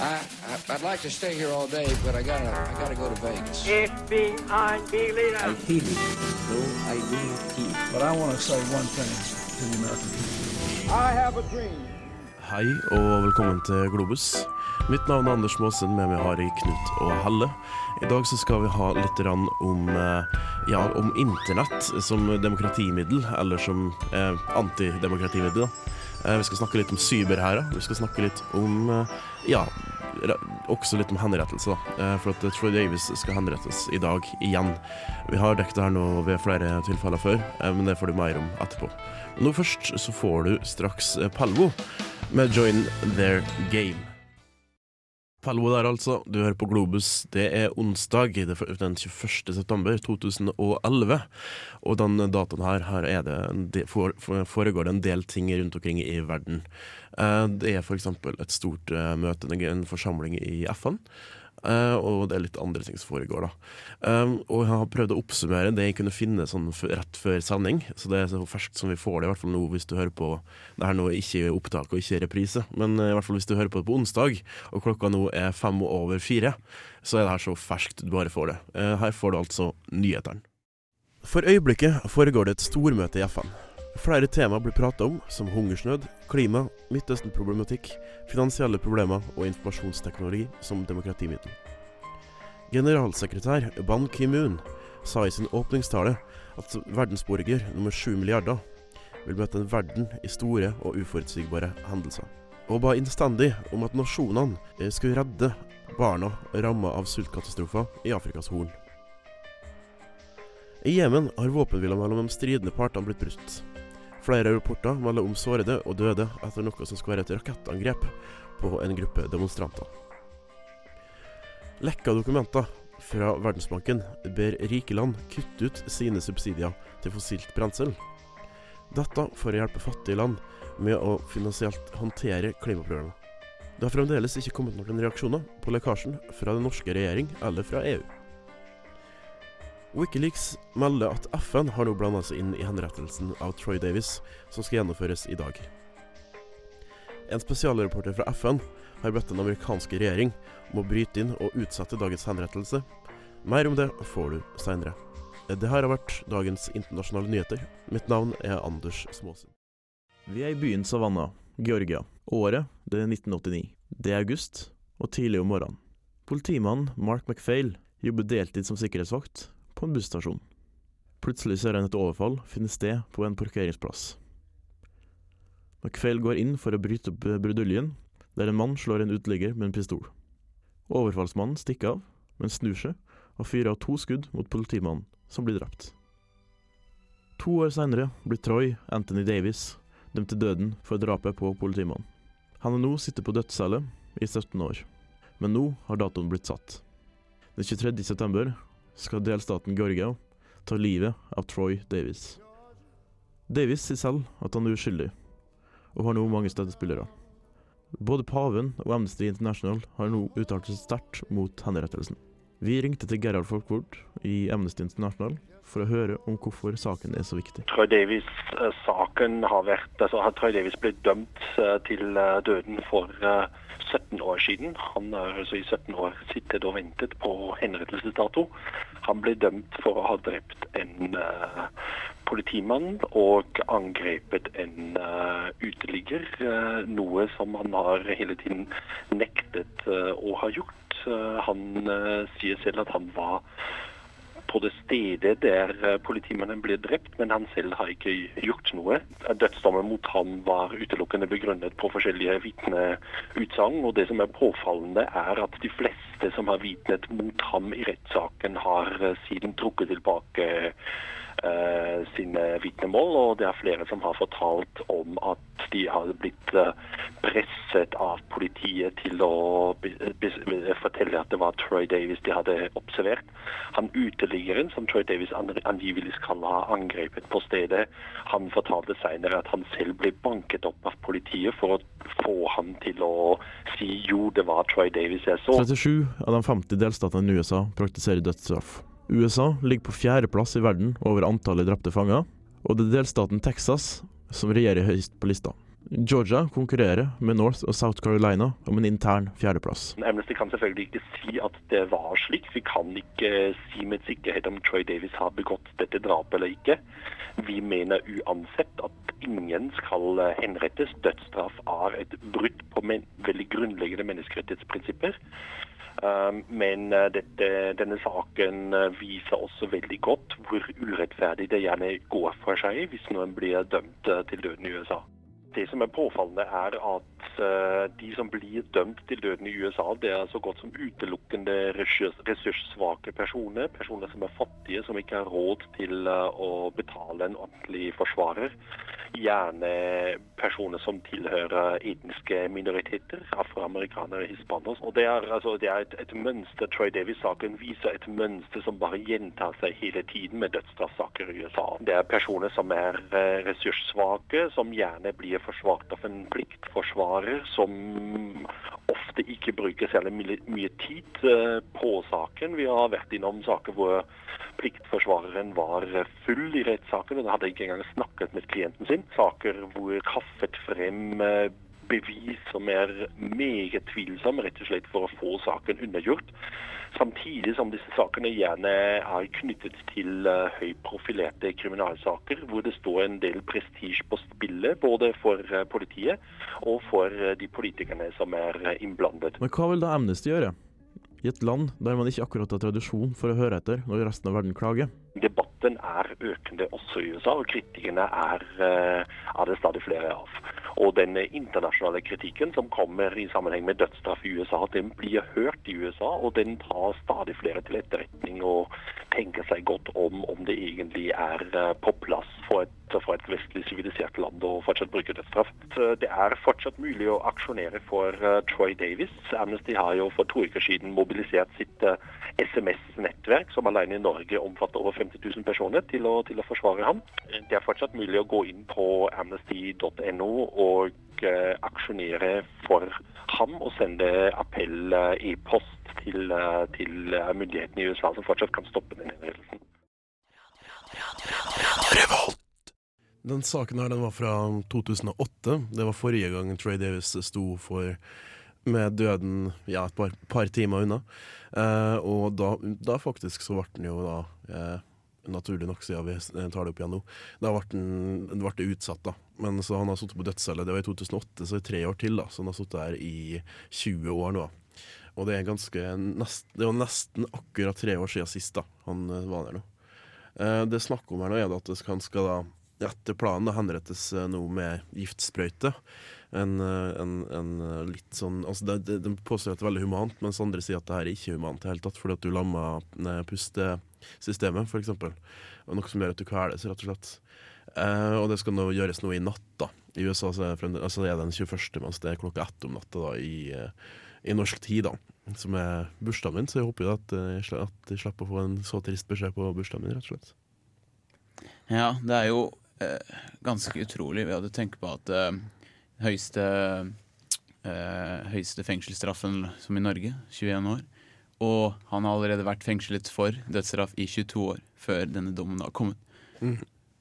I, I, I'd like to stay here all day, but I gotta, I gotta go to Vegas. FBI. I feel it, though I do not. But I want to say one thing to the American people. I have a dream. Hei og velkommen til Globus. Mitt navn er Anders Maasen, med meg har jeg Knut og Helle. I dag så skal vi ha litt om, eh, ja, om internett som demokratimiddel, eller som eh, antidemokratimiddel. da. Eh, vi skal snakke litt om cyber her da, Vi skal snakke litt om eh, ja, også litt om henrettelse, da. Eh, for at Troy Davis skal henrettes i dag igjen. Vi har dekket det her nå ved flere tilfeller før, men det får du mer om etterpå. Men nå først så får du straks Pelvo med Join Their Game. Pelvo der, altså. Du hører på Globus. Det er onsdag den 21. september 2011. Og den datoen her, her er det foregår det en del ting rundt omkring i verden. Eh, det er f.eks. et stort eh, møte, en forsamling i FN. Eh, og det er litt andre ting som foregår, da. Um, og jeg har prøvd å oppsummere det jeg kunne finne sånn rett før sending. Så det er så ferskt som vi får det, i hvert fall nå hvis du hører på Det her nå er ikke opptak og ikke reprise, men eh, i hvert fall hvis du hører på det på onsdag, og klokka nå er fem over fire, så er det her så ferskt du bare får det. Eh, her får du altså nyhetene. For øyeblikket foregår det et stormøte i FN. Flere tema blir prata om, som hungersnød, klima, Midtøsten-problematikk, finansielle problemer og informasjonsteknologi som demokratimiddel. Generalsekretær Ban Ki-moon sa i sin åpningstale at verdensborger nummer sju milliarder vil møte en verden i store og uforutsigbare hendelser. Og ba innstendig om at nasjonene eh, skulle redde barna ramma av sultkatastrofer i Afrikas Horn. I Jemen har våpenhvila mellom de stridende partene blitt brutt. Flere rapporter melder om sårede og døde etter noe som skal være et rakettangrep på en gruppe demonstranter. Lekka dokumenter fra Verdensbanken ber rike land kutte ut sine subsidier til fossilt brensel. Dette for å hjelpe fattige land med å finansielt håndtere klimaproblemet. Det har fremdeles ikke kommet noen reaksjoner på lekkasjen fra den norske regjering eller fra EU. Wikileaks melder at FN har nå blanda seg inn i henrettelsen av Troy Davis, som skal gjennomføres i dag. En spesialreporter fra FN har bedt den amerikanske regjering om å bryte inn og utsette dagens henrettelse. Mer om det får du seinere. Det her har vært dagens internasjonale nyheter. Mitt navn er Anders Småsen. Vi er i byen Savannah, Georgia. Året det er 1989. Det er august, og tidlig om morgenen. Politimannen Mark McPhail jobber deltid som sikkerhetsvakt på en busstasjon. Plutselig ser han et overfall finne sted på en parkeringsplass. McFail går inn for å bryte opp bruduljen, der en mann slår en uteligger med en pistol. Overfallsmannen stikker av, men snur seg og fyrer av to skudd mot politimannen, som blir drept. To år senere blir Troy Anthony Davis dømt til døden for drapet på politimannen. Han er nå sittet på dødscelle i 17 år, men nå har datoen blitt satt. Den 23. skal delstaten Georgia ta livet av Troy Davis. Davis sier selv at han er uskyldig, og har nå mange støttespillere. Både paven og Amnesty International har nå uttalt seg sterkt mot henrettelsen. Vi ringte til Gerhard Folkvord i Amnesty International for å høre om hvorfor saken er så viktig. Troy Davis-saken har vært altså Troy Davies ble dømt eh, til eh, døden for eh, 17 år siden. Han har altså i 17 år sittet og ventet på henrettelsesdato. Han ble dømt for å ha drept en uh, politimann og angrepet en uh, uteligger. Uh, noe som han har hele tiden nektet eh, å ha gjort. Eh, han eh, sier selv at han var på det stedet der eh, politimannen ble drept, men han selv har ikke gjort noe. Dødsdommen mot ham var utelukkende begrunnet på forskjellige vitneutsagn, og det som er påfallende er at de fleste som har vitnet mot ham i rettssaken, har eh, siden trukket tilbake sine vitnemål, og det er flere som har fortalt om at de har blitt eh, presset av politiet til å fortelle at det var Troy Davis de hadde observert. Han uteliggeren, som Troy Davis an, angivelig skal ha angrepet på stedet, han fortalte senere at han selv ble banket opp av politiet for å få han til å si jo, det var Troy Davis jeg så. 37 av de 50 delstatene i USA praktiserer dødsstraff. USA ligger på fjerdeplass i verden over antallet drepte fanger, og det er delstaten Texas som regjerer høyest på lista. Georgia konkurrerer med North og South Carolina om en intern fjerdeplass. Amnesty kan selvfølgelig ikke si at det var slik. Vi kan ikke si med sikkerhet om Troy Davis har begått dette drapet eller ikke. Vi mener uansett at ingen skal henrettes. Dødsstraff er et brudd på men veldig grunnleggende menneskerettighetsprinsipper. Um, Men eh, dette, denne saken eh, viser også veldig godt hvor urettferdig det gjerne går for seg hvis noen blir dømt eh, til døden i USA. Det som er påfallende, er at de som blir dømt til døden i USA, det er så godt som utelukkende ressurssvake personer. Personer som er fattige, som ikke har råd til å betale en ordentlig forsvarer. Gjerne personer som tilhører etniske minoriteter, afroamerikanere, hispanere. Og det er, altså, det er et, et mønster. Troy Davis-saken viser et mønster som bare gjentar seg hele tiden med dødsstraffsaker i USA. Det er personer som er eh, ressurssvake, som gjerne blir forsvart av en pliktforsvarer, som ofte ikke bruker særlig mye, tid eh, på saken. Vi har vært innom saker hvor pliktforsvareren var full i rettssaken, og hadde ikke engang snakket med klienten sin. Saker hvor kaffet frem eh, bevis som er meget tvilsomme, rett og slett for å få saken undergjort. Samtidig som disse sakene gjerne er knyttet til uh, høyprofilerte kriminalsaker, hvor det står en del prestisje på spillet, både for eh, politiet og for eh, de politikerne som er innblandet. Men hva vil da Amnesty gjøre? I et land der man ikke akkurat har tradisjon for å høre etter når resten av verden klager. Debatten er økende også i USA, og kritikerne er, er det stadig flere av. Og den internasjonale kritikken som kommer i sammenheng med dødsstraff i USA, den blir hørt i USA, og den tar stadig flere til etterretning og tenker seg godt om om det egentlig er eh, på plass for et, et vestlig sivilisert land å fortsatt bruke dødsstraff. Det er fortsatt mulig å aksjonere for eh, Troy Davis. Amnesty har jo for to uker siden mobilisert sitt eh, SMS-nettverk, som alene i Norge omfatter over 50 000 personer, til å, til å forsvare ham. Det er fortsatt mulig å gå inn på amnesty.no og eh, aksjonere for ham og sende appell i e-post til, til myndighetene i USA, som fortsatt kan stoppe den henrettelsen. Den saken her den var fra 2008. Det var forrige gang Trey Davis sto for med døden ja, et par, par timer unna. Eh, og da, da faktisk så ble den jo da eh, Naturlig nok, siden vi tar det opp igjen nå. Da ble den, utsatt, da. Men så han har sittet på dødscelle. Det var i 2008, så i tre år til. da Så han har sittet der i 20 år nå. Og det er ganske nest, Det var nesten akkurat tre år siden sist da han eh, var der nå. Eh, det snakk om her nå er at han skal da etter planen henrettes noe med giftsprøyte. En, eh, en, en eh, litt sånn altså det, det, De påstår at det er veldig humant, mens andre sier at det her er ikke humant i tatt, fordi at du lammer eh, pustesystemet, f.eks. Noe som gjør at du kveles, rett og slett. Eh, og det skal nå gjøres noe i natt, da. I USA så er det, altså er den 21., mens det er klokka ett om natta da, i, eh, i norsk tid, da. Som er bursdagen min, så jeg håper jo at, eh, at jeg slipper å få en så trist beskjed på bursdagen min, rett og slett. Ja, det er jo eh, ganske utrolig ved å tenke på at eh, høyeste, eh, høyeste fengselsstraffen som i Norge, 21 år, og han har allerede vært fengslet for dødsstraff i 22 år før denne dommen har kommet.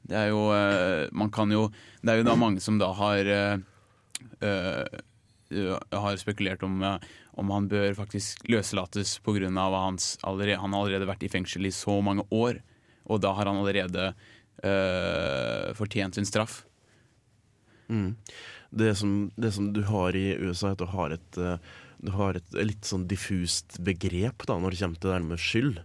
Det er jo eh, Man kan jo Det er jo da mange som da har eh, eh, har spekulert om, eh, om han bør faktisk løslates pga. hans allerede, Han har allerede vært i fengsel i så mange år, og da har han allerede eh, fortjent sin straff. Mm. Det, som, det som du har i USA, er at du har et, eh, du har et litt sånn diffust begrep da, når det kommer til det der med skyld.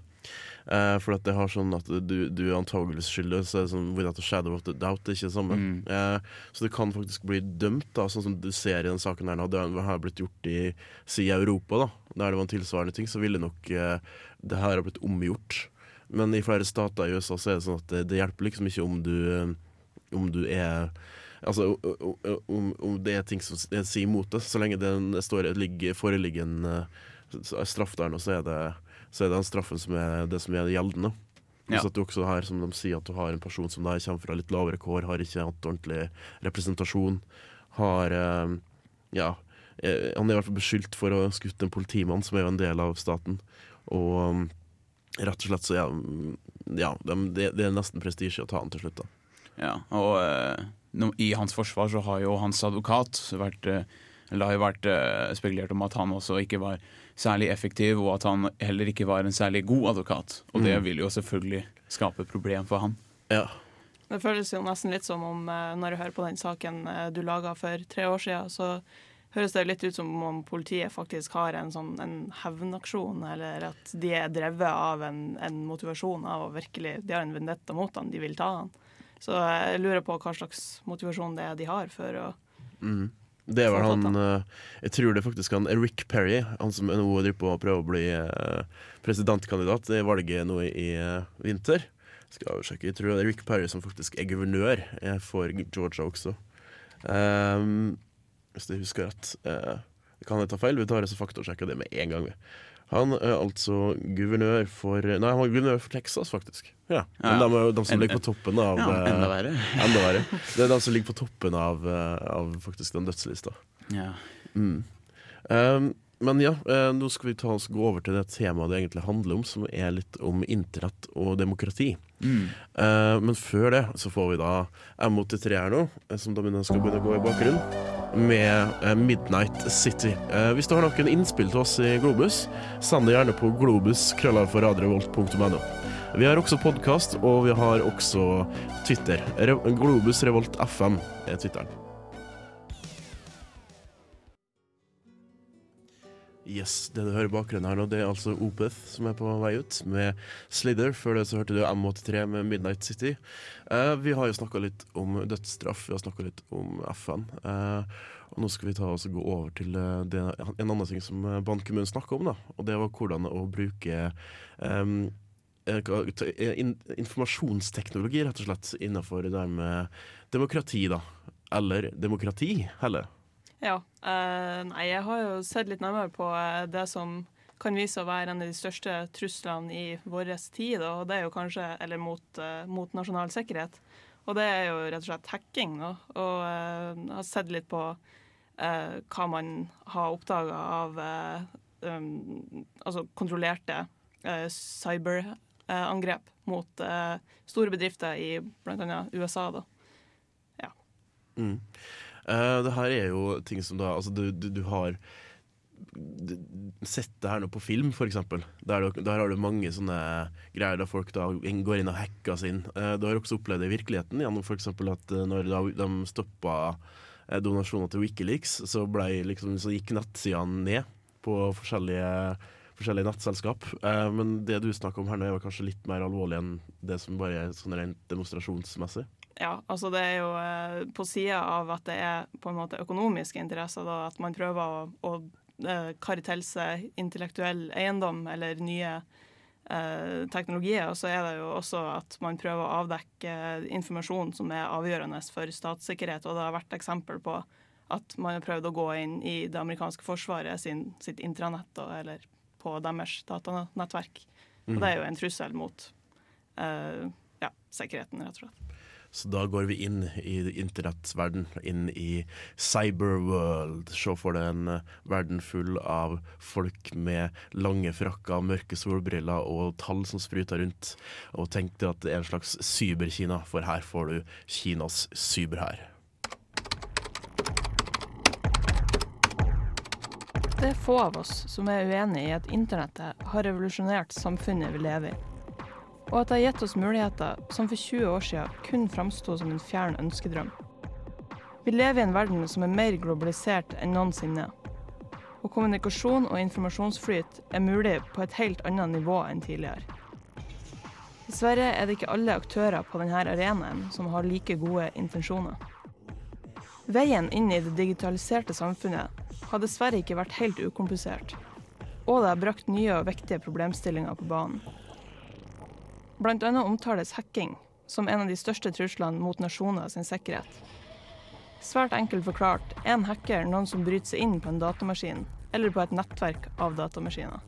Uh, for at det har sånn at du, du antageligvis skyldig, så er det sånn without a shadow of the doubt, det er ikke det samme. Mm. Uh, så du kan faktisk bli dømt, da, sånn som du ser i den saken her nå. Det har blitt gjort i, si, Europa, da, der det var en tilsvarende ting, så ville nok uh, det her ha blitt omgjort. Men i flere stater i USA så er det sånn at det, det hjelper liksom ikke om du, eh, om du er Altså om, om det er ting som sier imot det. Så lenge det står, ligger, foreligger en eh, straff der nå, så er det, så er det den straffen som er det som er gjeldende. Hvis Ja. at du også har, som de sier, at du har en person som der kommer fra litt lavere kår, har ikke hatt ordentlig representasjon, har eh, Ja. Han er i hvert fall beskyldt for å ha skutt en politimann, som er jo en del av staten. Og rett og slett så ja, mm, ja det, det er nesten prestisje å ta han til slutt, da. Ja, og eh, no, I hans forsvar så har jo hans advokat vært eh, eller Det har jo vært eh, spekulert om at han også ikke var særlig effektiv, og at han heller ikke var en særlig god advokat. Og det vil jo selvfølgelig skape problem for han. Ja. Det føles jo nesten litt som om eh, når du hører på den saken eh, du laga for tre år siden, så høres det litt ut som om politiet faktisk har en sånn en hevnaksjon, eller at de er drevet av en, en motivasjon av å virkelig De har en vendetta mot han, de vil ta han. Så jeg lurer på hva slags motivasjon det er de har for å Mm. Det er vel han eh, Jeg tror det er faktisk han Rick Perry, han som nå driver på å prøve å bli eh, presidentkandidat i valget nå i, eh, vinter. Skal jeg sjekke, Jeg tror det er Rick Perry som faktisk er guvernør for Georgia også. Ehm, hvis jeg husker rett. Eh, kan jeg ta feil? Vi tar og faktasjekker det med en gang. Han er altså guvernør for Nei, han var guvernør for Texas, faktisk. Ja, Men Ja. de, er de som ligger på toppen av Ja, eh, enda verre. Enda verre. Det er de som ligger på toppen av, eh, av faktisk den dødslista. Ja. Mm. Um, men ja, eh, nå skal vi ta oss gå over til det temaet det egentlig handler om, som er litt om internett og demokrati. Mm. Uh, men før det så får vi da M83 her nå, eh, som da skal begynne å gå i bakgrunnen, med eh, Midnight City. Eh, hvis du har noen innspill til oss i Globus, send det gjerne på globus.krøllalforradiorevolt.no. Vi har også podkast, og vi har også Twitter. Globus Revolt FM er Twitteren. Yes, Det du hører bakgrunnen her nå, det er altså Opeth som er på vei ut, med Slither. Før det så hørte du M83 med Midnight City. Eh, vi har jo snakka litt om dødsstraff, vi har snakka litt om FN. Eh, og nå skal vi ta oss og gå over til eh, det, en annen ting som eh, Ban Ki-moon snakka om, da. Og det var hvordan å bruke ehm, eh, in, informasjonsteknologi, rett og slett, innenfor det der med demokrati, da. Eller demokrati, heller. Ja. eh, nei, jeg har jo sett litt nærmere på eh, det som kan vise å være en av de største truslene i vår tid, og det er jo kanskje Eller mot, eh, mot nasjonal sikkerhet. Og det er jo rett og slett hacking. Da. Og jeg har sett litt på eh, hva man har oppdaga av eh, um, altså kontrollerte eh, cyberangrep mot store bedrifter i bl.a. USA. Da. Mm. Eh, det her er jo ting som da Altså, du, du, du har Sett det her nå på film, eksempel. Der, der har du mange sånne greier der folk da går inn og hacker seg inn. Eh, du har også opplevd det i virkeligheten gjennom f.eks. at eh, når de stoppa donasjoner til Wikileaks, så, liksom, så gikk nettsidene ned på forskjellige forskjellige nettselskap. Men det du snakker om her nå, er kanskje litt mer alvorlig enn det som bare er sånn rent demonstrasjonsmessig. Ja, altså det er jo eh, på sida av at det er på en måte økonomiske interesser, da, at man prøver å, å eh, karre til seg intellektuell eiendom eller nye eh, teknologier, og så er det jo også at man prøver å avdekke informasjon som er avgjørende for statssikkerhet, og det har vært eksempel på at man har prøvd å gå inn i det amerikanske forsvaret sin, sitt intranett, da, eller på deres datanettverk. Og det er jo en trussel mot eh, ja, sikkerheten, rett og slett. Så da går vi inn i internettverden, inn i cyberworld. Se for deg en eh, verden full av folk med lange frakker, mørke solbriller og tall som spruter rundt. Og tenk deg at det er en slags cyber-Kina, for her får du Kinas cyberhær. Det er få av oss som er uenig i at internettet har revolusjonert samfunnet vi lever i, og at det har gitt oss muligheter som for 20 år siden kun framsto som en fjern ønskedrøm. Vi lever i en verden som er mer globalisert enn noensinne, og kommunikasjon og informasjonsflyt er mulig på et helt annet nivå enn tidligere. Dessverre er det ikke alle aktører på denne arenaen som har like gode intensjoner. Veien inn i det digitaliserte samfunnet har dessverre ikke vært helt ukomplisert, og det har brakt nye og viktige problemstillinger på banen. Annet omtales hacking som en av de største truslene mot nasjoner sin sikkerhet. Svært enkelt forklart er en hacker noen som bryter seg inn på en datamaskin eller på et nettverk av datamaskiner.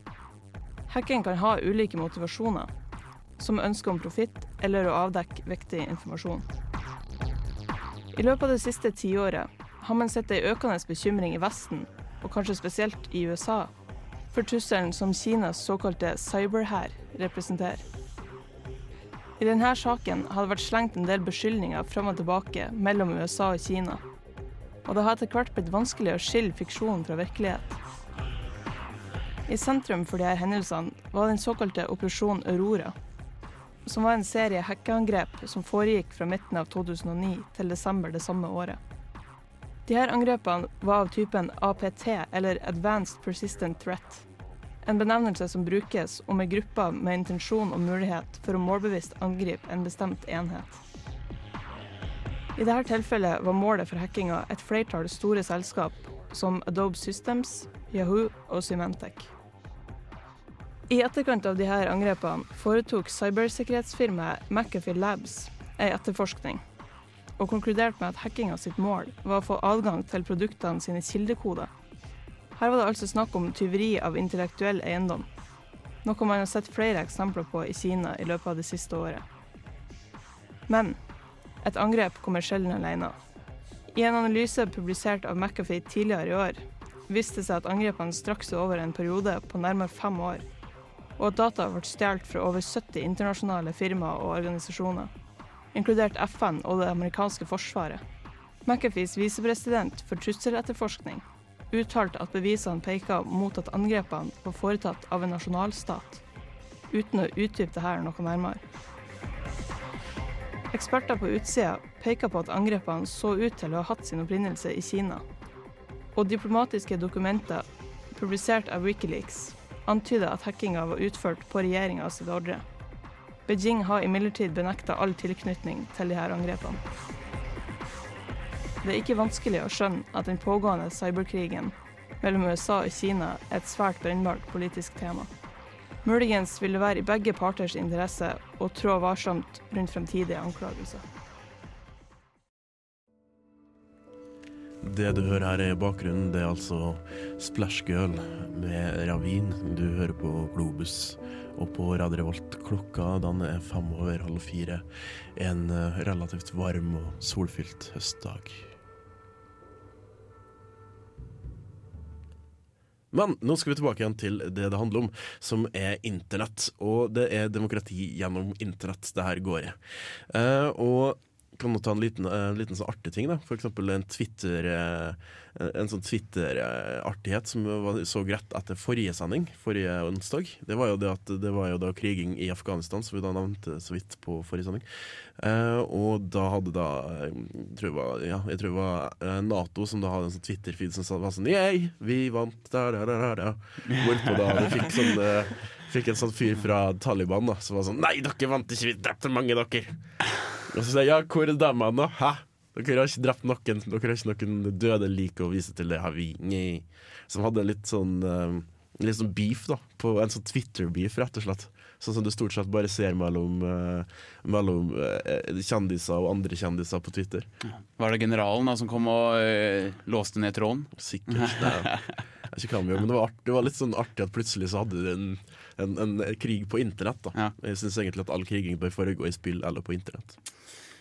Hacking kan ha ulike motivasjoner, som ønske om profitt eller å avdekke viktig informasjon. I løpet av det siste tiåret har man sett ei økende bekymring i Vesten, og kanskje spesielt i USA, for trusselen som Kinas såkalte cyberhær representerer. I denne saken har det vært slengt en del beskyldninger fram og tilbake mellom USA og Kina. Og det har etter hvert blitt vanskelig å skille fiksjon fra virkelighet. I sentrum for disse hendelsene var den såkalte Operasjon Aurora, som var en serie hackeangrep som foregikk fra midten av 2009 til desember det samme året. De her angrepene var av typen APT, eller Advanced Persistent Threat. En benevnelse som brukes om ei gruppe med intensjon og mulighet for å målbevisst angripe en bestemt enhet. I dette tilfellet var målet for hackinga et flertall store selskap som Adobe Systems, Yahoo og Symantec. I etterkant av disse angrepene foretok cybersikkerhetsfirmaet McAfee Labs ei etterforskning, og konkluderte med at hackinga sitt mål var å få adgang til produktene sine kildekoder. Her var det altså snakk om tyveri av intellektuell eiendom, noe man har sett flere eksempler på i Kina i løpet av det siste året. Men et angrep kommer sjelden alene. I en analyse publisert av McAfee tidligere i år viste det seg at angrepene strakk seg over en periode på nærmere fem år, og at data ble stjålet fra over 70 internasjonale firmaer og organisasjoner, inkludert FN og det amerikanske forsvaret. McAfees visepresident for trusseletterforskning uttalte at bevisene peker mot at angrepene var foretatt av en nasjonalstat, uten å utdype dette noe nærmere. Eksperter på utsida peker på at angrepene så ut til å ha hatt sin opprinnelse i Kina. Og diplomatiske dokumenter publisert av Wikileaks antyder at hackinga var utført på regjeringa sin ordre. Beijing har imidlertid benekta all tilknytning til disse angrepene. Det er ikke vanskelig å skjønne at den pågående cyberkrigen mellom USA og Kina er et svært brennbart politisk tema. Muligens vil det være i begge parters interesse å trå varsomt rundt fremtidige anklagelser. Det du hører her i bakgrunnen, det er altså Splash Girl med Ravin. Du hører på Globus og på Radio Revolt. Klokka den er fem over halv fire. En eh, relativt varm og solfylt høstdag. Men nå skal vi tilbake igjen til det det handler om, som er internett. Og det er demokrati gjennom internett det her går i. Uh, og kan ta en liten, en liten sånn artig ting, da. Eksempel en Twitter eh, En sånn Twitter-artighet som så rett etter forrige sending, forrige onsdag. Det var jo det at det var jo da kriging i Afghanistan, som vi da nevnte så vidt på forrige sending. Eh, og da hadde da jeg tror det var, ja, jeg tror det var eh, Nato som da hadde en sånn Twitter-feed som var sånn Yay, vi vant der, der, der, der. Hvorpå da vi fikk sånn eh, Fikk en sånn fyr fra Taliban da som var sånn Nei, dere vant ikke, vi drepte mange, dere. Og så sier jeg ja, hvor er dem nå? Hæ? Dere har ikke drept noen. Dere har ikke noen døde lik å vise til. Det har vi. Nei. Som hadde litt sånn eh, Litt sånn beef, da. På en sånn Twitter-beef, rett og slett. Sånn som du stort sett bare ser mellom, eh, mellom eh, kjendiser og andre kjendiser på Twitter. Var det generalen da som kom og eh, låste ned tråden? Sikkert. Det jeg ikke hva gjør, men det var, art, det var litt sånn artig at plutselig så hadde du en, en, en krig på internett. da Jeg syns egentlig at all kriging bør foregå i spill eller på internett.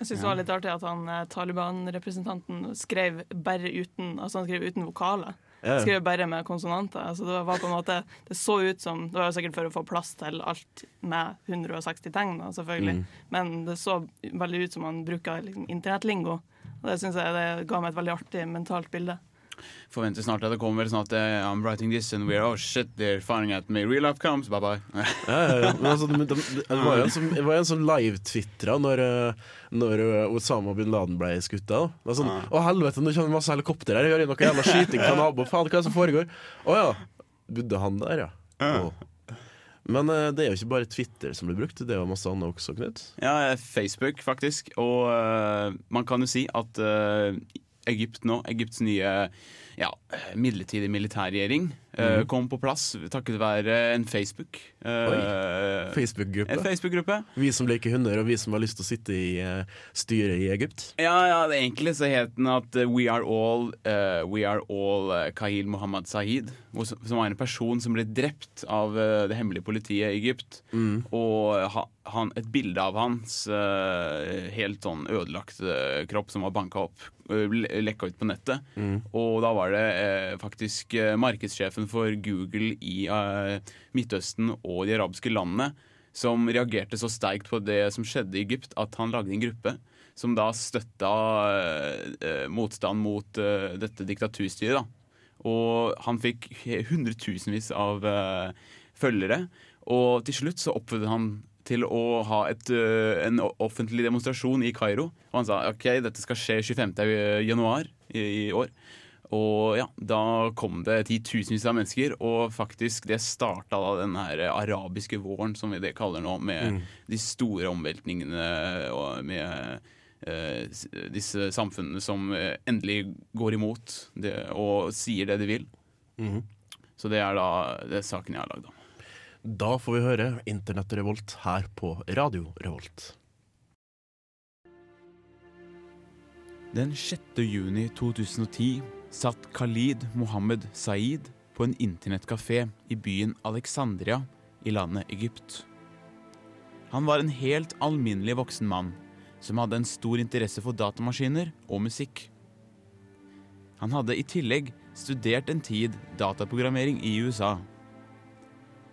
Jeg synes det var litt artig at han eh, Taliban-representanten skrev bare uten Altså han skrev uten vokaler. Ja. Skrev bare med konsonanter. Altså det var på en måte Det så ut som Det var jo sikkert for å få plass til alt med 160 tegn, selvfølgelig. Mm. Men det så veldig ut som han bruker liksom, internettlingo. Og det syns jeg det ga meg et veldig artig mentalt bilde. Forventer snart at det kommer sånn at eh, I'm writing this and we're oh shit, they're finding out me. Real life comes, bye bye. Ja, ja, ja. Altså, det, det, det var jo en som, som live-tvitra når, eh, når eh, Osama bin Laden ble skutt. da. Det var sånn, Å helvete, nå kommer masse helikopter her, gjør noe jævla skyting fra naboen. Faen, hva er det som foregår? Å ja. Bodde han der, ja. Å. Men uh, det er jo ikke bare Twitter som blir brukt, det er jo masse annet også, Knut. Ja, Facebook, faktisk. Og uh, man kan jo si at eh, Egypt nå, Egypts nye ja, midlertidige militærregjering, Mhm. kom på plass takket være en Facebook. eh, Facebook-gruppe. En Facebook-gruppe. Vi som liker hunder, og vi som har lyst til å sitte i eh, styret i Egypt. Ja, ja, det egentlig så het den at We Are All uh, We Are All Kahil Mohammed Sahid. Som var en person som ble drept av det hemmelige politiet i Egypt. Mm. Og ha, han, et bilde av hans helt sånn ødelagt eh, kropp som var banka opp, uh, lekka ut på nettet. Mm. Og da var det faktisk eh, markedssjefen for Google i eh, Midtøsten og de arabiske landene som reagerte så sterkt på det som skjedde i Egypt, at han lagde en gruppe som da støtta eh, motstand mot eh, dette diktaturstyret. da. Og han fikk hundretusenvis av eh, følgere. Og til slutt så oppfordret han til å ha et, eh, en offentlig demonstrasjon i Kairo. Og han sa ok, dette skal skje 25. januar i, i år. Og ja, da kom det titusenvis av mennesker, og faktisk det starta da den her arabiske våren, som vi det kaller nå, med de store omveltningene og med eh, disse samfunnene som eh, endelig går imot det, og sier det de vil. Mm. Så det er da det er saken jeg har lagd om. Da får vi høre Internettrevolt her på Radio Revolt. Den 6. juni 2010 satt Khalid Mohammed Saeed på en internettkafé i byen Alexandria i landet Egypt. Han var en helt alminnelig voksen mann som hadde en stor interesse for datamaskiner og musikk. Han hadde i tillegg studert en tid dataprogrammering i USA.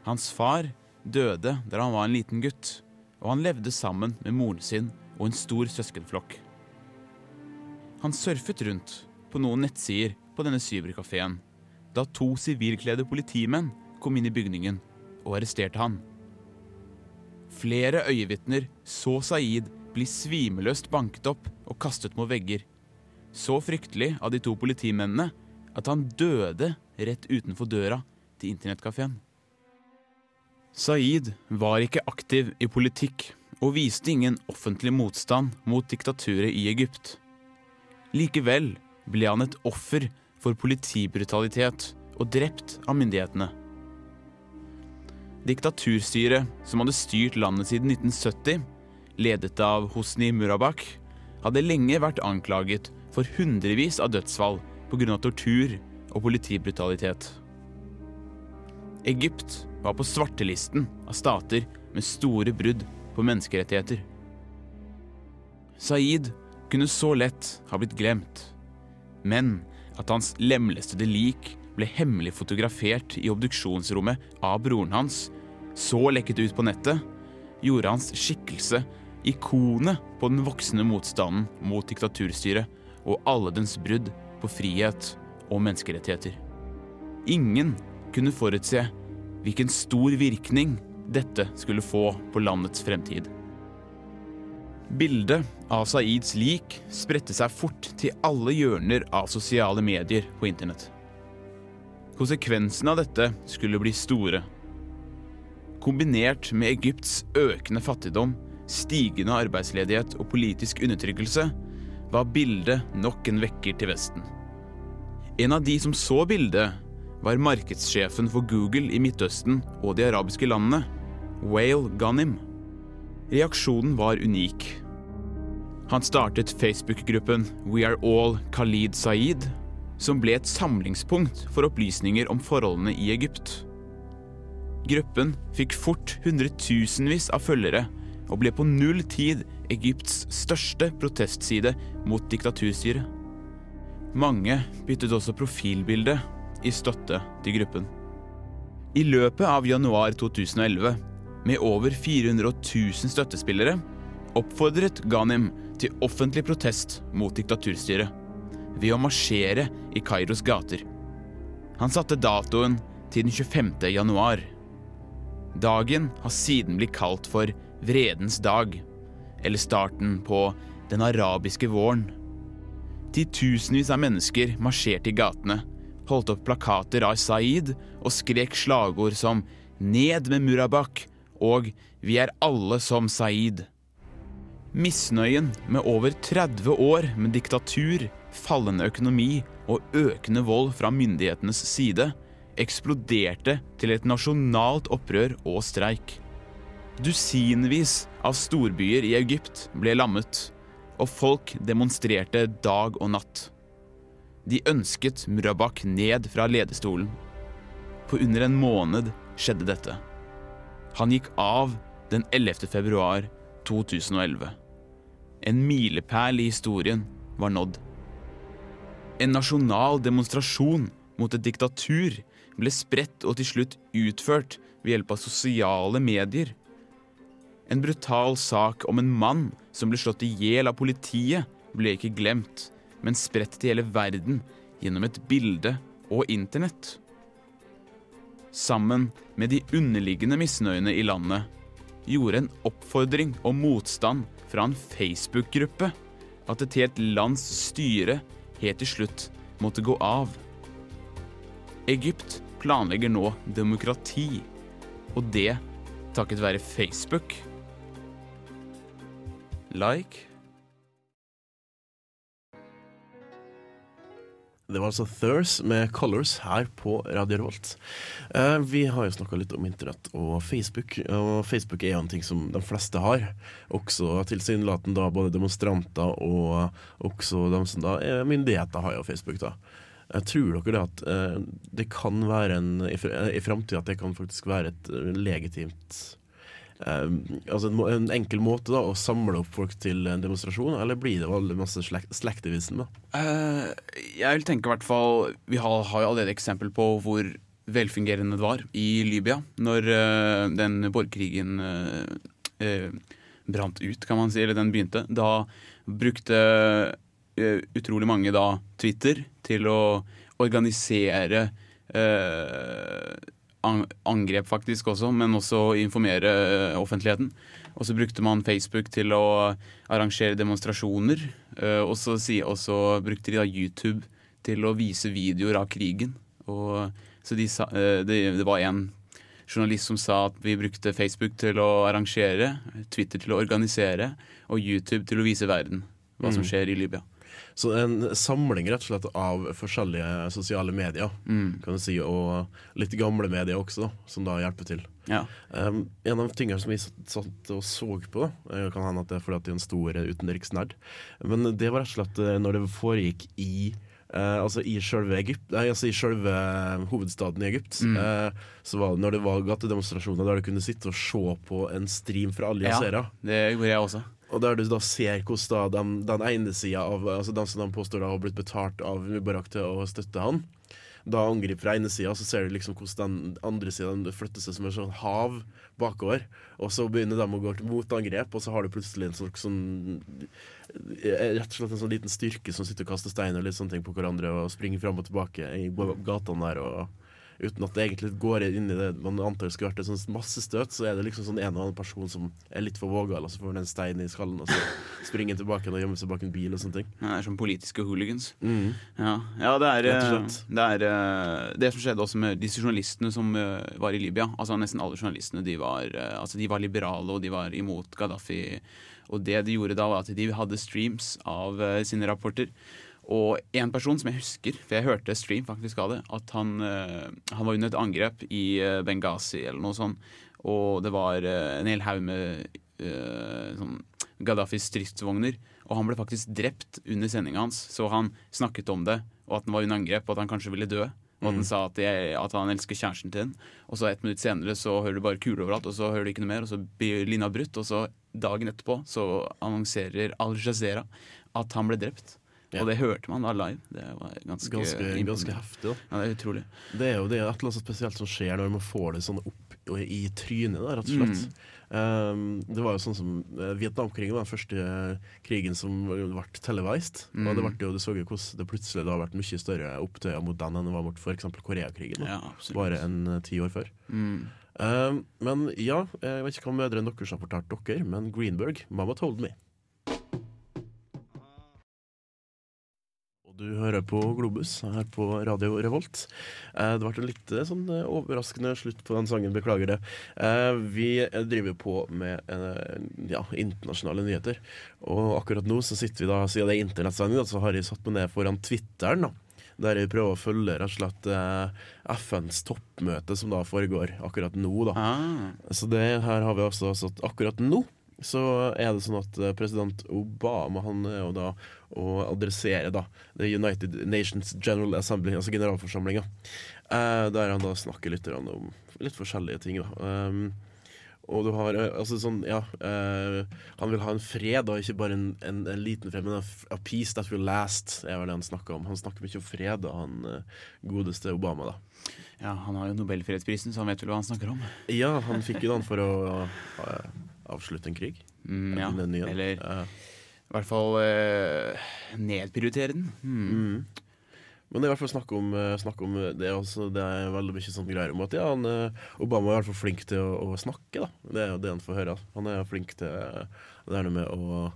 Hans far døde da han var en liten gutt, og han levde sammen med moren sin og en stor søskenflokk. Han surfet rundt på noen nettsider på denne cyberkafeen da to sivilkledde politimenn kom inn i bygningen og arresterte han. Flere øyevitner så Saeed bli svimeløst banket opp og kastet mot vegger. Så fryktelig av de to politimennene at han døde rett utenfor døra til internettkafeen. Saeed var ikke aktiv i politikk og viste ingen offentlig motstand mot diktaturet i Egypt. Likevel ble han et offer for politibrutalitet og drept av myndighetene. Diktaturstyret som hadde styrt landet siden 1970, ledet av Hosni Murabak, hadde lenge vært anklaget for hundrevis av dødsfall pga. tortur og politibrutalitet. Egypt var på svartelisten av stater med store brudd på menneskerettigheter. Saeed kunne så lett ha blitt glemt, men at hans lemlestede lik ble hemmelig fotografert i obduksjonsrommet av broren hans, så lekket ut på nettet, gjorde hans skikkelse ikonet på den voksende motstanden mot diktaturstyret og alle dens brudd på frihet og menneskerettigheter. Ingen kunne forutse hvilken stor virkning dette skulle få på landets fremtid. Bildet av Saids lik spredte seg fort til alle hjørner av sosiale medier på internett. Konsekvensene av dette skulle bli store. Kombinert med Egypts økende fattigdom, stigende arbeidsledighet og politisk undertrykkelse, var bildet nok en vekker til Vesten. En av de som så bildet, var markedssjefen for Google i Midtøsten og de arabiske landene, Whale Ghanim. Reaksjonen var unik. Han startet Facebook-gruppen We Are All Khalid Saeed, som ble et samlingspunkt for opplysninger om forholdene i Egypt. Gruppen fikk fort hundretusenvis av følgere og ble på null tid Egypts største protestside mot diktaturstyret. Mange byttet også profilbilde i støtte til gruppen. I løpet av januar 2011, med over 400 000 støttespillere, oppfordret Ghanim til offentlig protest mot diktaturstyret ved å marsjere i Kairos gater. Han satte datoen til den 25. januar. Dagen har siden blitt kalt for Vredens dag, eller starten på den arabiske våren. Titusenvis av mennesker marsjerte i gatene, holdt opp plakater av Saeed og skrek slagord som 'Ned med Murabak' og 'Vi er alle som Saeed'. Misnøyen med over 30 år med diktatur, fallende økonomi og økende vold fra myndighetenes side eksploderte til et nasjonalt opprør og streik. Dusinvis av storbyer i Egypt ble lammet, og folk demonstrerte dag og natt. De ønsket Murabak ned fra ledestolen. På under en måned skjedde dette. Han gikk av den 11. februar 2011. En milepæl i historien var nådd. En nasjonal demonstrasjon mot et diktatur ble spredt og til slutt utført ved hjelp av sosiale medier. En brutal sak om en mann som ble slått i hjel av politiet, ble ikke glemt, men spredt til hele verden gjennom et bilde og internett. Sammen med de underliggende misnøyene i landet gjorde en oppfordring og motstand fra en Facebook-gruppe at et helt lands styre helt til slutt måtte gå av. Egypt planlegger nå demokrati, og det takket være Facebook. Like Det var altså Thurs med Colors her på Radio Revolt. Eh, vi har jo snakka litt om internett og Facebook, og Facebook er jo en ting som de fleste har. Også tilsynelatende da både demonstranter og også de som da er myndigheter har jo Facebook. da. Jeg tror dere det at eh, det kan være en i, fr- framtida at det kan faktisk være et eh, legitimt eh, altså en, en enkel måte da å samle opp folk til en demonstrasjon, eller blir det veldig masse slek slektivisme? da? Eh, jeg vil tenke i hvert fall Vi har, har jo allerede eksempel på hvor velfungerende det var i Libya når uh, den borgerkrigen uh, brant ut, kan man si, eller den begynte. Da brukte utrolig mange da Twitter til å organisere eh, angrep faktisk også, men også informere eh, offentligheten. Og så brukte man Facebook til å arrangere demonstrasjoner. eh, og, så, brukte de da YouTube til å vise videoer av krigen. Og, så de sa, eh, det, det var en journalist som sa at vi brukte Facebook til å arrangere, Twitter til å organisere og YouTube til å vise verden hva som Mm. skjer i Libya. Så en samling rett og slett av forskjellige sosiale medier, Mm. kan du si, og litt gamle medier også, da, som da hjelper til. Ja. Um, en av tingene som vi satt og så på, da, eh, kan hende at det er fordi at de er en stor eh, utenriksnerd, men det var rett og slett eh, når det foregikk i Uh, altså i selve altså hovedstaden i Egypt, Mm. uh, så var det når det var gatedemonstrasjoner der du kunne sitte og se på en stream fra alle Ja. Det gjorde jeg også. Og der du da ser hvordan da den, den ene sida av Altså den som de påstår da har blitt betalt av Mubarak til å støtte han, da angriper fra ene sida, så ser du liksom hvordan den andre sida flytter seg som et sånn hav bakover. Og så begynner de å gå til motangrep, og så har du plutselig en slags sånn eh, Rett og slett en sånn liten styrke som sitter og kaster stein og litt sånne ting på hverandre og springer fram og tilbake i gatene der. og Uten at det egentlig går inn i det man antar skulle vært et sånt massestøt, så er det liksom sånn en og annen person som er litt for vågal, og så får han en stein i skallen, og så springer han tilbake og gjemmer seg bak en bil og sånne ting. Ja, Det er som politiske hooligans. Mm. Ja, ja det, er, eh, det er eh, det som skjedde også med disse journalistene som eh, var i Libya. Altså Nesten alle journalistene de var, altså, de var liberale og de var imot Gaddafi. Og det de gjorde da, var at de hadde streams av sine rapporter. Og en person som jeg husker, for jeg hørte stream faktisk av det, at han, eh, han var under et angrep i eh, Benghazi eller noe sånt. Og det var eh, en hel haug med sånn Gaddafis stridsvogner. Og han ble faktisk drept under sendinga hans, så han snakket om det, og at han var under angrep, og at han kanskje ville dø. Og at han sa at, jeg, at han elsker kjæresten til henne. Og så et minutt senere så hører du bare kuler overalt, og så hører du ikke noe mer, og så blir linja brutt, og så dagen etterpå så annonserer Al Jazeera at han ble drept. Ja. Og det hørte man da live. Det var ganske, Ganske, ganske heftig, da. Ja, det er utrolig. Det er jo det er et eller annet spesielt som skjer når man får det sånn opp i trynet, da, rett og slett. Um, det var jo sånn som eh, Vietnamkrigen var den første eh, krigen som ble televised. Og det, ble jo, du så jo hvordan det plutselig det har vært mye større opptøyer mot den enn det var mot f.eks. Koreakrigen. Ja. Bare en eh, ti år før. Mm. Um, men ja, jeg vet ikke hva mødrene deres fortalt dere, men Greenberg, Mama told me. Du hører på Globus her på Radio Revolt. Eh, det ble en litt eh, sånn eh, overraskende slutt på den sangen, beklager det. Vi driver på med ja, internasjonale nyheter. Og akkurat nå så sitter vi da, siden det er internettsending, så har jeg satt meg ned foran Twitteren. da der jeg prøver å følge rett og slett FNs toppmøte som da foregår akkurat nå. da. Ah. Så det her har vi altså satt akkurat nå. Så er det sånn at eh, president Obama han er jo da å adressere da The United Nations General Assembly, altså generalforsamlinga. Eh, der han da snakker litt om litt forskjellige ting. da. Um, og du har eh, altså sånn, ja eh, Han vil ha en fred, da, ikke bare en, en, en liten fred, men a, peace that will last, er vel det han snakker om. Han snakker mye om fred, da, han eh, godeste Obama, da. Ja, han har jo Nobelfredsprisen, så han vet vel hva han snakker om. Ja, han fikk jo den for å eh, avslutte en krig. Mm, ja. Eller Ja. i hvert fall eh, nedprioritere den. Mm. Mm. Men det er i hvert fall snakk om, eh, snakk om det, også, det er veldig mye sånn greier om at ja, han, eh, Obama er i hvert fall flink til å, å snakke. da Det er jo det han får høre. Han er flink til eh, det her med å,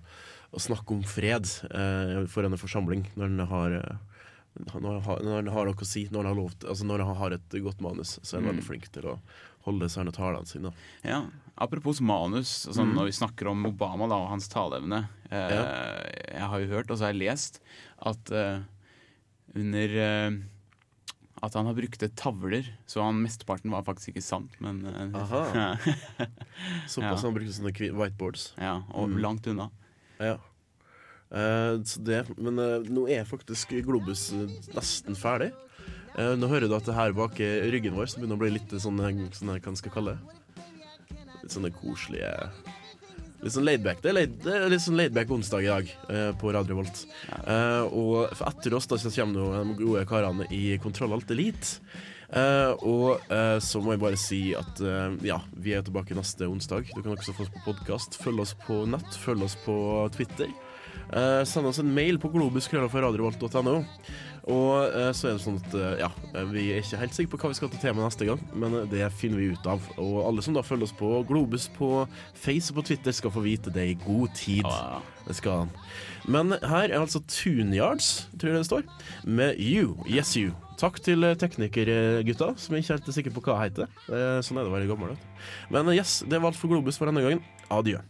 å snakke om fred eh, for en forsamling når han har når han, har, har noe å si, når han har, lov til, altså når han har et godt manus, så er han Mm. veldig flink til å holde sånne talene sine. Ja, Apropos manus, altså Mm. når vi snakker om Obama da, og hans taleevne. Eh, Jeg har jo hørt, og så har jeg lest, at eh, under eh, At han har brukt tavler, så han mesteparten var faktisk ikke sant, men eh, Aha. Såpass Ja. han brukte sånne whiteboards. Ja, og Mm. langt unna. Ja. Eh, så det, men eh, nå er faktisk Globus nesten ferdig. Eh, nå hører du at det her bak ryggen vår så begynner å bli litt sånn, sånn hva skal kalle det. Litt sånne koselige Litt sånn laidback. Det er, laid, det er litt sånn laidback onsdag i dag eh, på Radio Volt. Eh, og for etter oss da så kommer de gode karene i Kontroll Alt Elite. Eh, og eh, så må jeg bare si at eh, ja, vi er tilbake neste onsdag. Du kan også få oss på podkast. Følg oss på nett, følg oss på Twitter. Eh, send oss en mail på globuskrøllaforradiovolt.no. Og uh, så er det sånn at uh, ja, vi er ikke helt sikre på hva vi skal ta tema neste gang, men det finner vi ut av. Og alle som da følger oss på Globus på Face og på Twitter, skal få vite det i god tid. Det skal han. Men her er altså Tuneyards, tror jeg det står, med You, Yes You. Takk til teknikergutta, som jeg ikke helt er sikker på hva heter. Sånn er det å være gammel. Men yes, det var alt for Globus for denne gangen. Adjø.